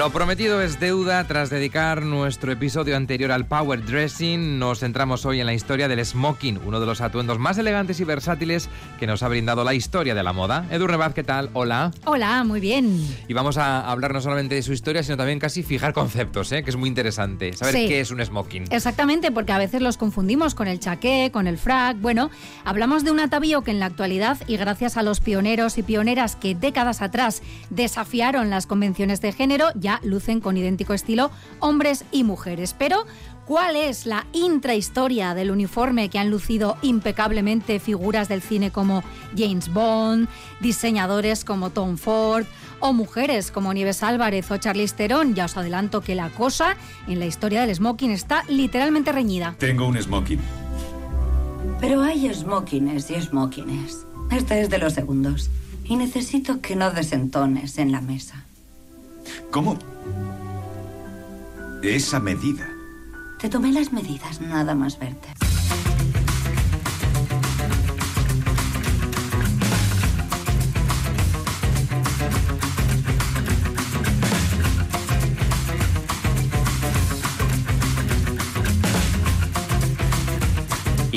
Lo prometido es deuda. Tras dedicar nuestro episodio anterior al power dressing, nos centramos hoy en la historia del smoking, uno de los atuendos más elegantes y versátiles que nos ha brindado la historia de la moda. Edu Rebaz, ¿qué tal? Hola. Hola, muy bien. Y vamos a hablar no solamente de su historia, sino también casi fijar conceptos, ¿eh? que es muy interesante. Saber Sí. qué es un smoking. Exactamente, porque a veces los confundimos con el chaqué, con el frac. Bueno, hablamos de un atavío que en la actualidad, y gracias a los pioneros y pioneras que décadas atrás desafiaron las convenciones de género, ya lucen con idéntico estilo hombres y mujeres. Pero, ¿cuál es la intrahistoria del uniforme que han lucido impecablemente figuras del cine como James Bond, diseñadores como Tom Ford o mujeres como Nieves Álvarez o Charlize Theron? Ya os adelanto que la cosa en la historia del smoking está literalmente reñida. Tengo un smoking. Pero hay smokines y smokines. Este es de los segundos. Y necesito que no desentones en la mesa. ¿Cómo? Esa medida. Te tomé las medidas, nada más verte.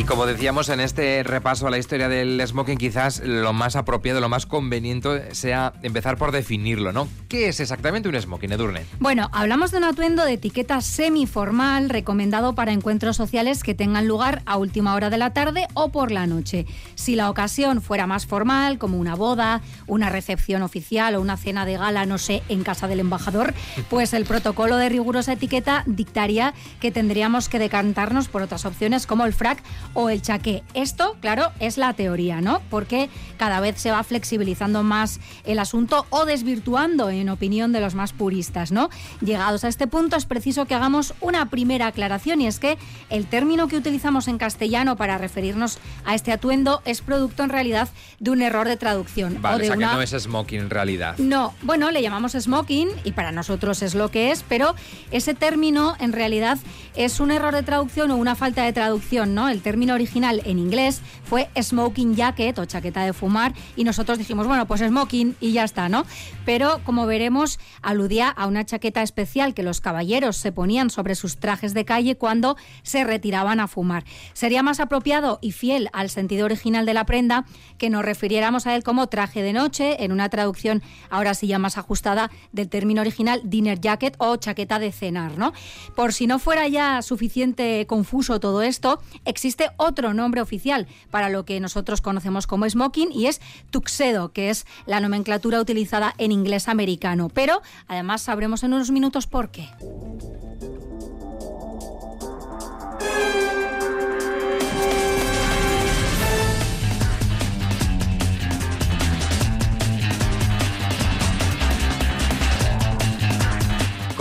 Y como decíamos en este repaso a la historia del smoking, quizás lo más apropiado, lo más conveniente sea empezar por definirlo, ¿no? ¿Qué es exactamente un smoking, Edurne? Bueno, hablamos de un atuendo de etiqueta semiformal recomendado para encuentros sociales que tengan lugar a última hora de la tarde o por la noche. Si la ocasión fuera más formal, como una boda, una recepción oficial o una cena de gala, no sé, en casa del embajador, pues el protocolo de rigurosa etiqueta dictaría que tendríamos que decantarnos por otras opciones como el frac o el chaqué. Esto, claro, es la teoría, ¿no? Porque cada vez se va flexibilizando más el asunto o desvirtuando, en opinión de los más puristas, ¿no? Llegados a este punto es preciso que hagamos una primera aclaración y es que el término que utilizamos en castellano para referirnos a este atuendo es producto en realidad de un error de traducción Vale, o o de sea una que no es smoking en realidad. no, bueno, le llamamos smoking y para nosotros es lo que es, pero ese término en realidad es un error de traducción o una falta de traducción, ¿no? El término original en inglés fue smoking jacket o chaqueta de fumar y nosotros dijimos, bueno, pues smoking y ya está, ¿no? Pero como veremos, aludía a una chaqueta especial que los caballeros se ponían sobre sus trajes de calle cuando se retiraban a fumar. Sería más apropiado y fiel al sentido original de la prenda que nos refiriéramos a él como traje de noche, en una traducción ahora sí ya más ajustada del término original dinner jacket o chaqueta de cenar, ¿no? Por si no fuera ya suficiente confuso todo esto, existe otro nombre oficial para lo que nosotros conocemos como smoking y es tuxedo, que es la nomenclatura utilizada en inglés americano. Pero además sabremos en unos minutos por qué.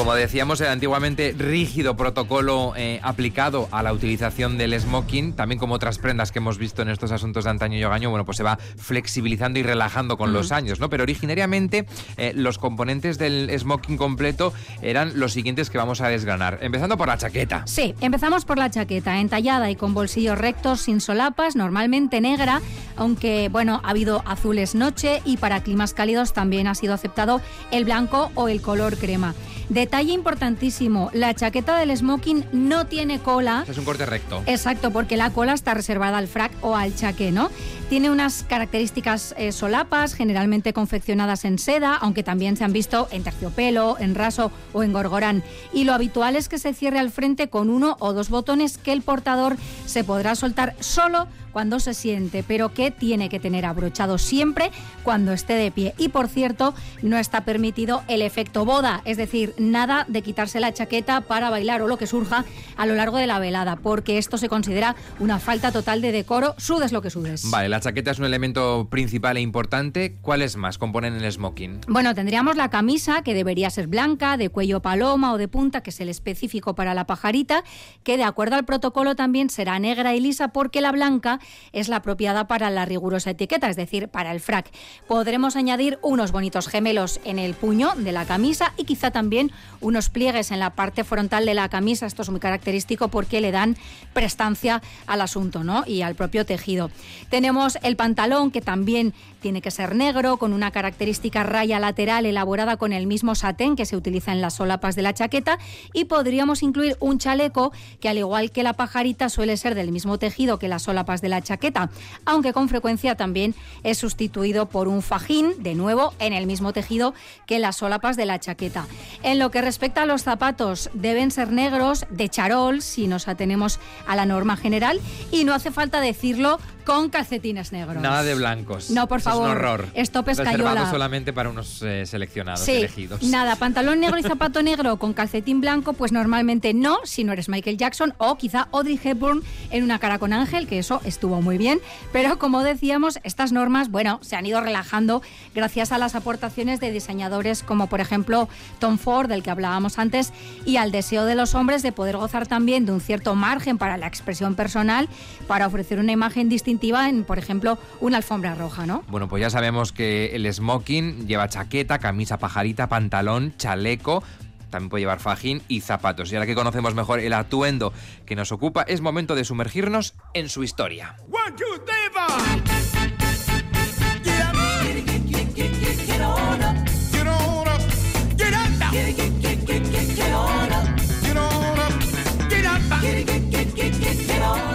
Como decíamos, el antiguamente rígido protocolo eh, aplicado a la utilización del smoking, también como otras prendas que hemos visto en estos asuntos de antaño y hogaño, bueno, pues se va flexibilizando y relajando con los años, ¿no? Pero originariamente eh, los componentes del smoking completo eran los siguientes que vamos a desgranar, empezando por la chaqueta. Sí, empezamos por la chaqueta, entallada y con bolsillos rectos, sin solapas, normalmente negra, aunque bueno, ha habido azules noche y para climas cálidos también ha sido aceptado el blanco o el color crema. Detalle importantísimo, la chaqueta del smoking no tiene cola. Es un corte recto. Exacto, porque la cola está reservada al frac o al chaqué, ¿no? Tiene unas características eh, solapas, generalmente confeccionadas en seda, aunque también se han visto en terciopelo, en raso o en gorgorán. Y lo habitual es que se cierre al frente con uno o dos botones que el portador se podrá soltar solo cuando se siente, pero que tiene que tener abrochado siempre cuando esté de pie. Y por cierto, no está permitido el efecto boda, es decir, nada de quitarse la chaqueta para bailar o lo que surja a lo largo de la velada, porque esto se considera una falta total de decoro, sudes lo que sudes. Vale, la chaqueta es un elemento principal e importante. ¿Cuáles más componen el smoking? Bueno, tendríamos la camisa, que debería ser blanca, de cuello paloma o de punta, que es el específico para la pajarita, que de acuerdo al protocolo también será negra y lisa porque la blanca es la apropiada para la rigurosa etiqueta, es decir, para el frac. Podremos añadir unos bonitos gemelos en el puño de la camisa y quizá también unos pliegues en la parte frontal de la camisa. Esto es muy característico porque le dan prestancia al asunto ¿no? y al propio tejido. Tenemos el pantalón que también tiene que ser negro, con una característica raya lateral elaborada con el mismo satén que se utiliza en las solapas de la chaqueta y podríamos incluir un chaleco que al igual que la pajarita suele ser del mismo tejido que las solapas de la chaqueta, aunque con frecuencia también es sustituido por un fajín, de nuevo en el mismo tejido que las solapas de la chaqueta. En lo que respecta a los zapatos, deben ser negros de charol si nos atenemos a la norma general y no hace falta decirlo con calcetines negros. Nada de blancos. No, por Eso favor. Es un horror. Stop Reservado escayola. solamente para unos eh, seleccionados, Sí, elegidos. nada, pantalón negro y zapato negro con calcetín blanco, pues normalmente no, si no eres Michael Jackson o quizá Audrey Hepburn en una cara con ángel, que eso estuvo muy bien. Pero como decíamos, estas normas, bueno, se han ido relajando gracias a las aportaciones de diseñadores como por ejemplo Tom Ford, del que hablábamos antes, y al deseo de los hombres de poder gozar también de un cierto margen para la expresión personal, para ofrecer una imagen distintiva en, por ejemplo, una alfombra roja, ¿no? Bueno, pues ya sabemos que el smoking lleva chaqueta, camisa pajarita, pantalón, chaleco. También puede llevar fajín y zapatos. Y ahora que conocemos mejor el atuendo que nos ocupa, es momento de sumergirnos en su historia. One, two, three,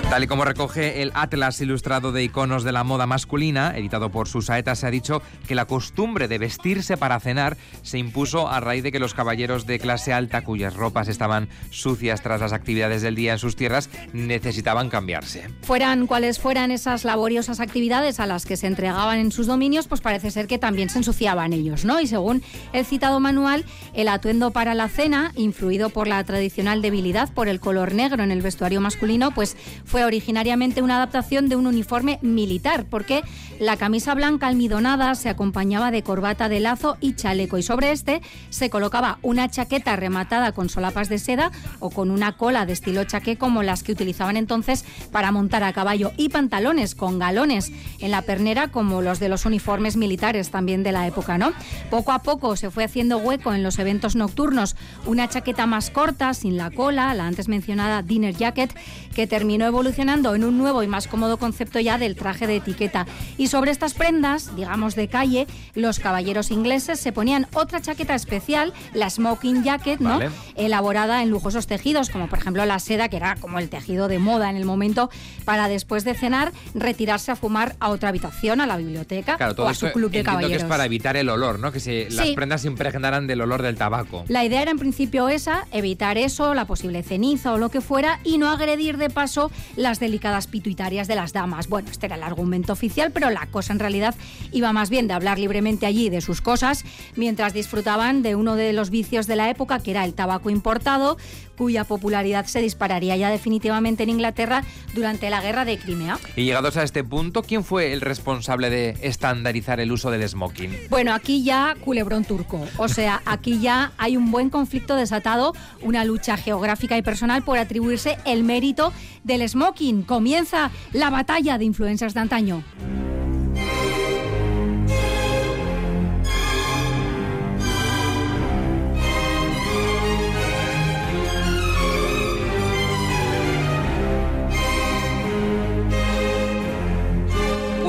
Tal y como recoge el Atlas Ilustrado de Iconos de la Moda Masculina, editado por Susaeta, se ha dicho que la costumbre de vestirse para cenar se impuso a raíz de que los caballeros de clase alta, cuyas ropas estaban sucias tras las actividades del día en sus tierras, necesitaban cambiarse. Fueran cuales fueran esas laboriosas actividades a las que se entregaban en sus dominios, pues parece ser que también se ensuciaban ellos, ¿no? Y según el citado manual, el atuendo para la cena, influido por la tradicional debilidad por el color negro en el vestuario masculino, pues fue originariamente una adaptación de un uniforme militar, porque la camisa blanca almidonada se acompañaba de corbata de lazo y chaleco, y sobre este se colocaba una chaqueta rematada con solapas de seda o con una cola de estilo chaqué como las que utilizaban entonces para montar a caballo y pantalones con galones en la pernera como los de los uniformes militares también de la época, ¿no? Poco a poco se fue haciendo hueco en los eventos nocturnos una chaqueta más corta, sin la cola, la antes mencionada dinner jacket, que terminó evolucionando en un nuevo y más cómodo concepto ya del traje de etiqueta. Y sobre estas prendas, digamos de calle, los caballeros ingleses se ponían otra chaqueta especial, la smoking jacket, ¿no? Vale. elaborada en lujosos tejidos, como por ejemplo la seda, que era como el tejido de moda en el momento, para después de cenar retirarse a fumar a otra habitación, a la biblioteca Claro, todo o a su club de entiendo que caballeros. es para evitar el olor, ¿no? Que se, las Sí. prendas se impregnaran del olor del tabaco. La idea era en principio esa, evitar eso, la posible ceniza o lo que fuera, y no agredir de paso las delicadas pituitarias de las damas. Bueno, este era el argumento oficial, pero la cosa en realidad iba más bien de hablar libremente allí de sus cosas, mientras disfrutaban de uno de los vicios de la época, que era el tabaco importado, cuya popularidad se dispararía ya definitivamente en Inglaterra durante la guerra de Crimea. Y llegados a este punto, ¿quién fue el responsable de estandarizar el uso del smoking? Bueno, aquí ya culebrón turco. O sea, aquí ya hay un buen conflicto desatado, una lucha geográfica y personal por atribuirse el mérito del smoking. Comienza la batalla de influencias de antaño.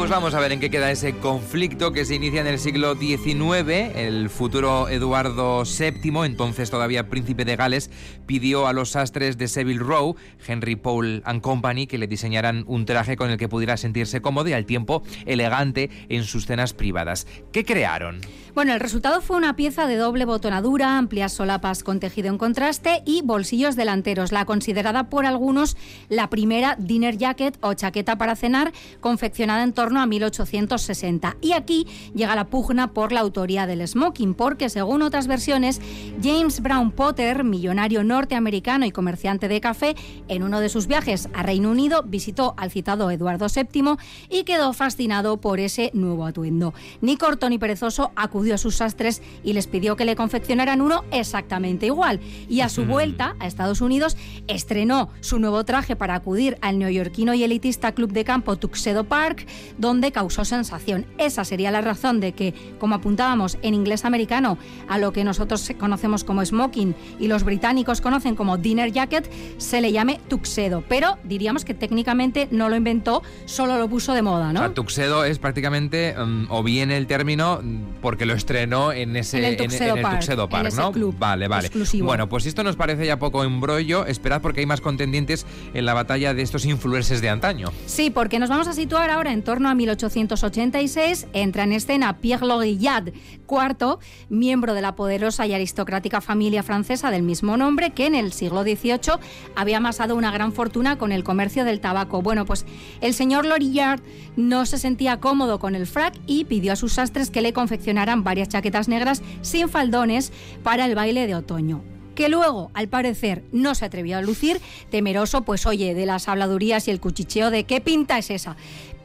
Pues vamos a ver en qué queda ese conflicto que se inicia en el siglo XIX. El futuro Eduardo VII, entonces todavía príncipe de Gales, pidió a los sastres de Seville Row, Henry Paul and Company, que le diseñaran un traje con el que pudiera sentirse cómodo y al tiempo elegante en sus cenas privadas. ¿Qué crearon? Bueno, el resultado fue una pieza de doble botonadura, amplias solapas con tejido en contraste y bolsillos delanteros, la considerada por algunos la primera dinner jacket o chaqueta para cenar, confeccionada en torno a 1860. Y aquí llega la pugna por la autoría del smoking, porque según otras versiones, James Brown Potter, millonario norteamericano y comerciante de café, en uno de sus viajes a Reino Unido visitó al citado Eduardo VII y quedó fascinado por ese nuevo atuendo. Ni corto ni perezoso acudió a sus sastres y les pidió que le confeccionaran uno exactamente igual. Y a su vuelta a Estados Unidos estrenó su nuevo traje para acudir al neoyorquino y elitista club de campo Tuxedo Park, donde causó sensación. Esa sería la razón de que, como apuntábamos en inglés americano, a lo que nosotros conocemos como smoking y los británicos conocen como dinner jacket, se le llame tuxedo. Pero diríamos que técnicamente no lo inventó, solo lo puso de moda, ¿no? O sea, tuxedo es prácticamente, mm, o bien el término, mm, porque lo estrenó en ese En el en- en Tuxedo el Park, Tuxedo en Park, ¿no? club vale, vale. exclusivo. Bueno, pues esto nos parece ya poco embrollo, esperad porque hay más contendientes en la batalla de estos influencers de antaño. Sí, porque nos vamos a situar ahora en torno a 1886. Entra en escena Pierre Lorillard, cuarto, miembro de la poderosa y aristocrática familia francesa del mismo nombre, que en el siglo XVIII había amasado una gran fortuna con el comercio del tabaco. Bueno, pues el señor Lorillard no se sentía cómodo con el frac y pidió a sus sastres que le confeccionaran varias chaquetas negras sin faldones para el baile de otoño que luego, al parecer, no se atrevió a lucir, temeroso, pues oye, de las habladurías y el cuchicheo de qué pinta es esa.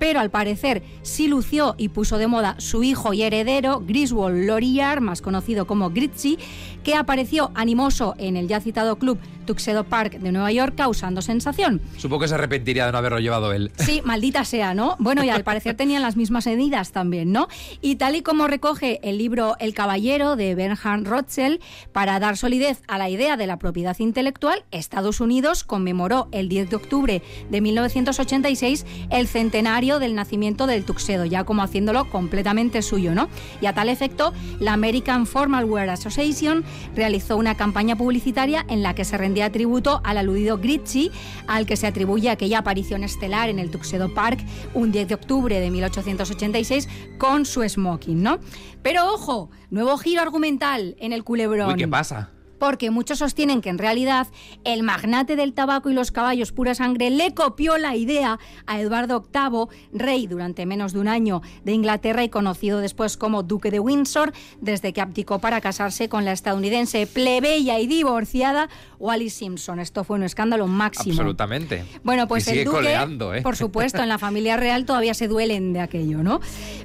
Pero al parecer sí lució y puso de moda su hijo y heredero, Griswold Lorillard, más conocido como Gritzy, que apareció animoso en el ya citado club Tuxedo Park de Nueva York, causando sensación. Supongo que se arrepentiría de no haberlo llevado él. Sí, maldita sea, ¿no? Bueno, y al parecer tenían las mismas medidas también, ¿no? Y tal y como recoge el libro El Caballero de Bernhard Rotzel, para dar solidez a la idea de la propiedad intelectual, Estados Unidos conmemoró el 10 de octubre de 1986 el centenario del nacimiento del tuxedo, ya como haciéndolo completamente suyo, ¿no? Y a tal efecto, la American Formal Wear Association realizó una campaña publicitaria en la que se rendía tributo al aludido Gritzy, al que se atribuye aquella aparición estelar en el Tuxedo Park un 10 de octubre de 1886 con su smoking, ¿no? Pero ojo, nuevo giro argumental en el culebrón. Uy, ¿qué pasa? Porque muchos sostienen que en realidad el magnate del tabaco y los caballos pura sangre le copió la idea a Eduardo VIII, rey durante menos de un año de Inglaterra y conocido después como Duque de Windsor, desde que abdicó para casarse con la estadounidense plebeya y divorciada Wallis Simpson. Esto fue un escándalo máximo. Absolutamente. Bueno, pues Y sigue el duque, coleando, ¿eh? por supuesto, en la familia real todavía se duelen de aquello, ¿no?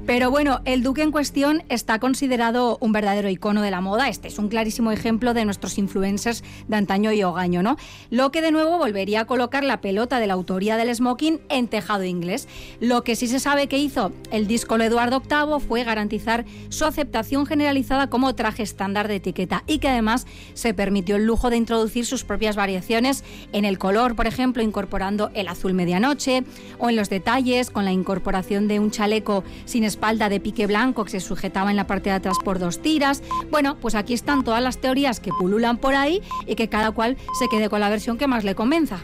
Pero bueno, el duque en cuestión está considerado un verdadero icono de la moda. Este es un clarísimo ejemplo de nuestros influencers de antaño y hogaño, ¿no? Lo que de nuevo volvería a colocar la pelota de la autoría del smoking en tejado inglés. Lo que sí se sabe que hizo el disco Eduardo VIII fue garantizar su aceptación generalizada como traje estándar de etiqueta y que además se permitió el lujo de introducir sus propias variaciones en el color, por ejemplo, incorporando el azul medianoche, o en los detalles, con la incorporación de un chaleco sin espalda de pique blanco que se sujetaba en la parte de atrás por dos tiras. Bueno, pues aquí están todas las teorías que pululan por ahí y que cada cual se quede con la versión que más le convenza.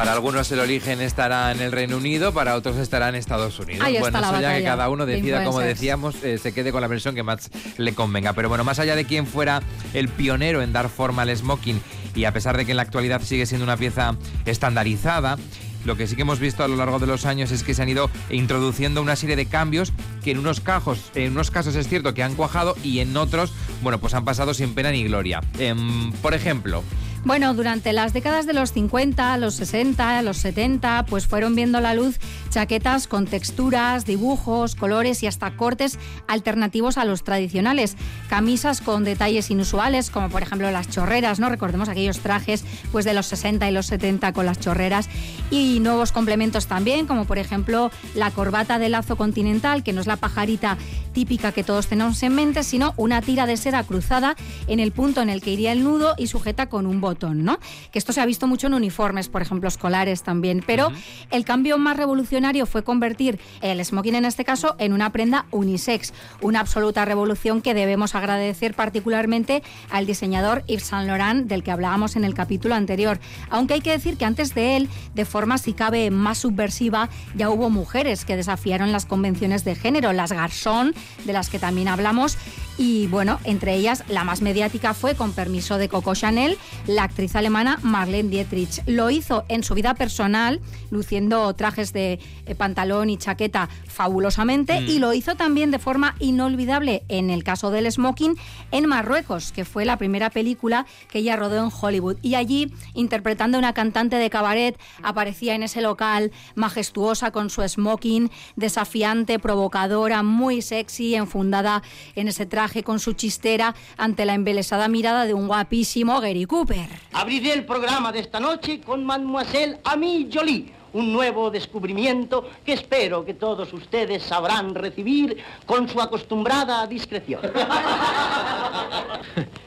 Para algunos el origen estará en el Reino Unido, para otros estará en Estados Unidos. Ahí está bueno, la eso ya que cada uno de decida, como decíamos, eh, se quede con la versión que más le convenga. Pero bueno, más allá de quién fuera el pionero en dar forma al smoking y a pesar de que en la actualidad sigue siendo una pieza estandarizada, lo que sí que hemos visto a lo largo de los años es que se han ido introduciendo una serie de cambios que en unos, cajos, en unos casos es cierto que han cuajado y en otros, bueno, pues han pasado sin pena ni gloria. Em, por ejemplo, Bueno, durante las décadas de los 50, los 60, los 70, pues fueron viendo la luz chaquetas con texturas, dibujos, colores y hasta cortes alternativos a los tradicionales. Camisas con detalles inusuales, como por ejemplo las chorreras, ¿no? Recordemos aquellos trajes pues de los 60 y los 70 con las chorreras y nuevos complementos también, como por ejemplo la corbata de lazo continental, que no es la pajarita típica que todos tenemos en mente, sino una tira de seda cruzada en el punto en el que iría el nudo y sujeta con un botón, ¿no? Que esto se ha visto mucho en uniformes, por ejemplo, escolares también, pero el cambio más revolucionario fue convertir el smoking en este caso en una prenda unisex, una absoluta revolución que debemos agradecer particularmente al diseñador Yves Saint Laurent del que hablábamos en el capítulo anterior, aunque hay que decir que antes de él, de forma si cabe más subversiva, ya hubo mujeres que desafiaron las convenciones de género, las garzón, de las que también hablamos, y bueno, entre ellas la más mediática fue, con permiso de Coco Chanel, la actriz alemana Marlene Dietrich. Lo hizo en su vida personal, luciendo trajes de eh, pantalón y chaqueta fabulosamente, y lo hizo también de forma inolvidable en el caso del smoking en Marruecos, que fue la primera película que ella rodó en Hollywood. Y allí, interpretando a una cantante de cabaret, aparecía en ese local majestuosa con su smoking, desafiante, provocadora, muy sexy, enfundada en ese traje con su chistera ante la embelesada mirada de un guapísimo Gary Cooper. Abriré el programa de esta noche con Mademoiselle Ami Jolie, un nuevo descubrimiento que espero que todos ustedes sabrán recibir con su acostumbrada discreción.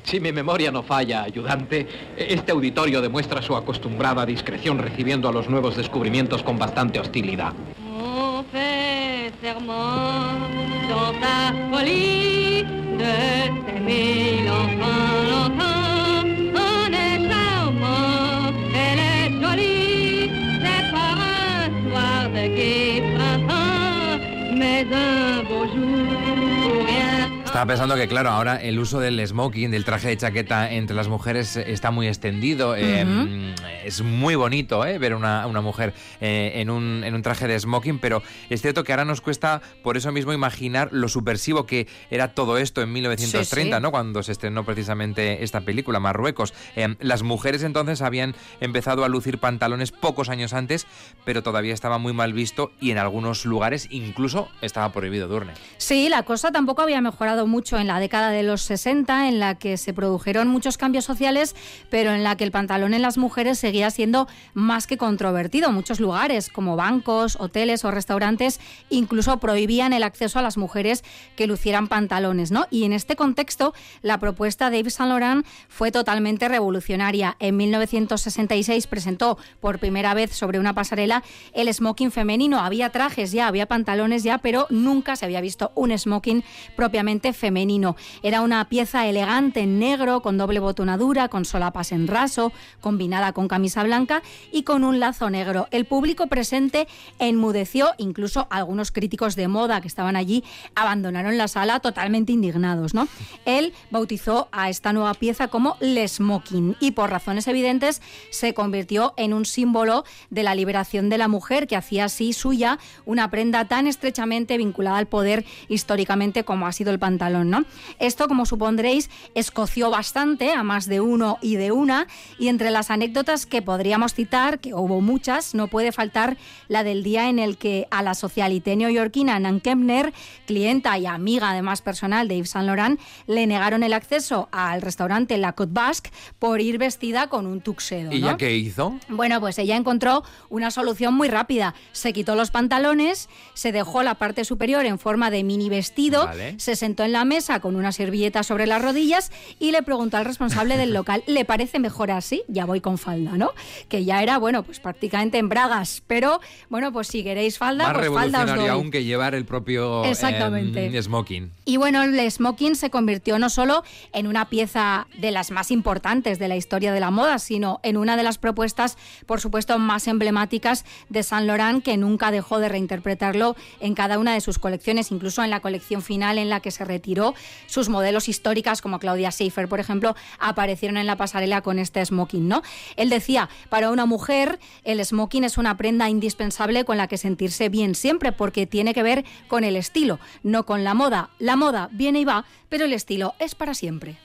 Si mi memoria no falla, ayudante, este auditorio demuestra su acostumbrada discreción recibiendo a los nuevos descubrimientos con bastante hostilidad. De जगा Estaba pensando que, claro, ahora el uso del smoking, del traje de chaqueta entre las mujeres eh, está muy extendido. Eh, es muy bonito eh, ver una, una mujer eh, en, un, en un traje de smoking, pero es cierto que ahora nos cuesta por eso mismo imaginar lo subversivo que era todo esto en 1930, Sí, sí. ¿no? Cuando se estrenó precisamente esta película, Marruecos. Eh, las mujeres entonces habían empezado a lucir pantalones pocos años antes, pero todavía estaba muy mal visto y en algunos lugares incluso estaba prohibido, Durne. Sí, la cosa tampoco había mejorado mucho en la década de los 60, en la que se produjeron muchos cambios sociales, pero en la que el pantalón en las mujeres seguía siendo más que controvertido. Muchos lugares, como bancos, hoteles o restaurantes, incluso prohibían el acceso a las mujeres que lucieran pantalones, ¿no? Y en este contexto, la propuesta de Yves Saint Laurent fue totalmente revolucionaria. En 1966 presentó por primera vez sobre una pasarela el smoking femenino. Había trajes ya, había pantalones ya, pero nunca se había visto un smoking propiamente femenino. Era una pieza elegante en negro, con doble botonadura, con solapas en raso, combinada con camisa blanca y con un lazo negro. El público presente enmudeció, incluso algunos críticos de moda que estaban allí abandonaron la sala totalmente indignados. ¿no? Él bautizó a esta nueva pieza como Le Smoking y por razones evidentes se convirtió en un símbolo de la liberación de la mujer que hacía así suya una prenda tan estrechamente vinculada al poder históricamente como ha sido el pantalón. ¿No? Esto, como supondréis, escoció bastante a más de uno y de una y entre las anécdotas que podríamos citar, que hubo muchas, no puede faltar la del día en el que a la socialité neoyorquina Nan Kempner, clienta y amiga además personal de Yves Saint Laurent, le negaron el acceso al restaurante La Côte Basque por ir vestida con un tuxedo. ¿Y ya qué hizo? Bueno, pues ella encontró una solución muy rápida. Se quitó los pantalones, se dejó la parte superior en forma de mini vestido, Vale. se sentó en la mesa con una servilleta sobre las rodillas y le preguntó al responsable del local, ¿le parece mejor así? Ya voy con falda, ¿no? Que ya era, bueno, pues prácticamente en bragas, pero bueno, pues si queréis falda, Más pues falda os doy. aún que llevar el propio Exactamente. em, smoking. Y bueno, el smoking se convirtió no solo en una pieza de las más importantes de la historia de la moda, sino en una de las propuestas, por supuesto, más emblemáticas de Saint Laurent, que nunca dejó de reinterpretarlo en cada una de sus colecciones, incluso en la colección final en la que se retiró. Sus modelos históricas, como Claudia Schiffer, por ejemplo, aparecieron en la pasarela con este smoking, ¿no? Él decía, para una mujer, el smoking es una prenda indispensable con la que sentirse bien siempre, porque tiene que ver con el estilo, no con la moda. La moda viene y va, pero el estilo es para siempre.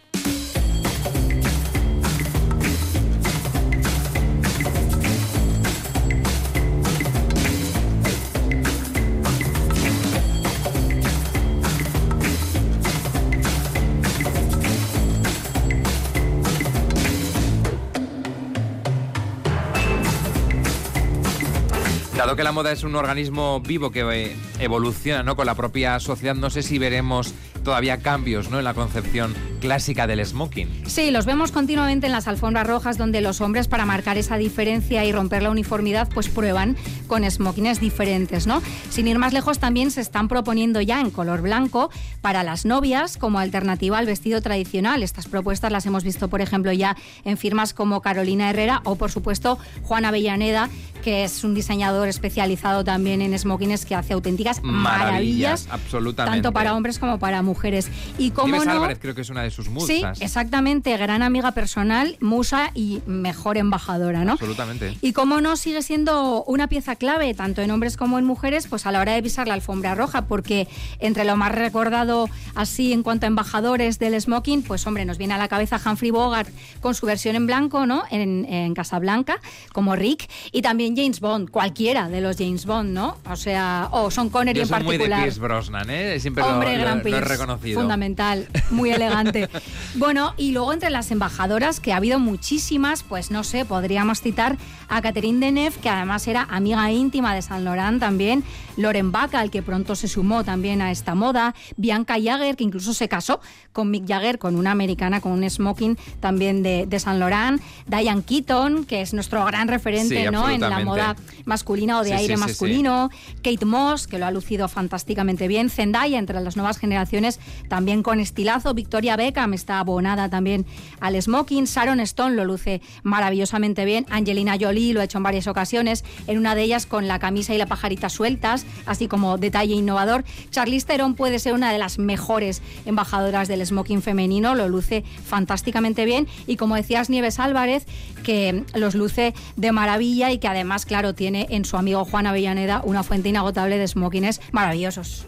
Dado que la moda es un organismo vivo que eh, evoluciona ¿no? con la propia sociedad, no sé si veremos todavía cambios ¿no? en la concepción clásica del smoking. Sí, los vemos continuamente en las alfombras rojas donde los hombres para marcar esa diferencia y romper la uniformidad pues prueban con smokings diferentes, ¿no? Sin ir más lejos también se están proponiendo ya en color blanco para las novias como alternativa al vestido tradicional. Estas propuestas las hemos visto por ejemplo ya en firmas como Carolina Herrera o por supuesto Juan Avellaneda que es un diseñador especializado también en smokings que hace auténticas maravillas, Maravillas, absolutamente. tanto para hombres como para mujeres. Y como no, Álvarez creo que es una de sus Sí, musas. exactamente, gran amiga personal, musa y mejor embajadora, ¿no? Absolutamente. Y como no sigue siendo una pieza clave, tanto en hombres como en mujeres, pues a la hora de pisar la alfombra roja, porque entre lo más recordado así en cuanto a embajadores del smoking, pues hombre, nos viene a la cabeza Humphrey Bogart con su versión en blanco, ¿no? En, en Casablanca, como Rick, y también James Bond, cualquiera de los James Bond, ¿no? O sea, o Sean Connery Yo en soy muy de particular. Pierce Brosnan, ¿eh? Siempre Hombre, lo, gran lo he Pierce, reconocido. Fundamental, muy elegante. bueno, y luego entre las embajadoras, que ha habido muchísimas, pues no sé, podríamos citar a Catherine Deneuve, que además era amiga íntima de Saint Laurent también, Loren Bacall, que pronto se sumó también a esta moda, Bianca Jagger, que incluso se casó con Mick Jagger, con una americana, con un smoking también de, de Saint Laurent, Diane Keaton, que es nuestro gran referente Sí, ¿no? en la moda masculina o de Sí, aire sí, masculino, Kate Moss, que lo ha lucido fantásticamente bien, Zendaya entre las nuevas generaciones, también con estilazo, Victoria Beckham está abonada también al smoking, Sharon Stone lo luce maravillosamente bien, Angelina Jolie lo ha hecho en varias ocasiones, en una de ellas con la camisa y la pajarita sueltas, así como detalle innovador. Charlize Theron puede ser una de las mejores embajadoras del smoking femenino, lo luce fantásticamente bien y como decías Nieves Álvarez, que los luce de maravilla y que además, claro, tiene en su amigo Juan Avellaneda una fuente inagotable de smokings maravillosos.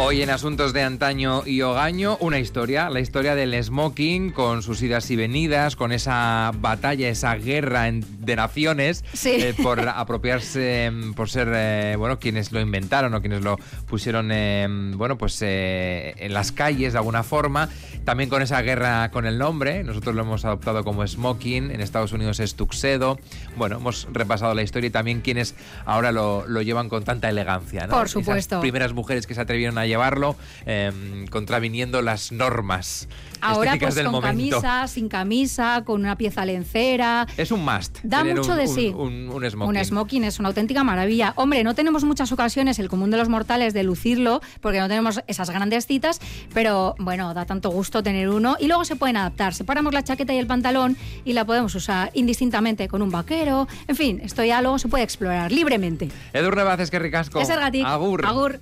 Hoy en Asuntos de Antaño y Ogaño, una historia, la historia del smoking, con sus idas y venidas, con esa batalla, esa guerra de naciones Sí. eh, por apropiarse, mm, por ser, eh, bueno, quienes lo inventaron o quienes lo pusieron, eh, bueno, pues eh, en las calles de alguna forma. También con esa guerra con el nombre, nosotros lo hemos adoptado como smoking, en Estados Unidos es tuxedo. Bueno, hemos repasado la historia y también quienes ahora lo, lo llevan con tanta elegancia, ¿no? Por Esas supuesto. primeras mujeres que se atrevieron a llevarlo, eh, contraviniendo las normas Ahora pues del con momento. camisa, sin camisa, con una pieza lencera. Es un must. Da mucho un, de un- sí. Un, un smoking. Un smoking es una auténtica maravilla. Hombre, no tenemos muchas ocasiones, el común de los mortales, de lucirlo, porque no tenemos esas grandes citas, pero bueno, da tanto gusto tener uno. Y luego se pueden adaptar. Separamos la chaqueta y el pantalón y la podemos usar indistintamente con un vaquero. En fin, esto ya luego se puede explorar libremente. Edur Nebaz, es que ricasco. Es el. Agur. Agur.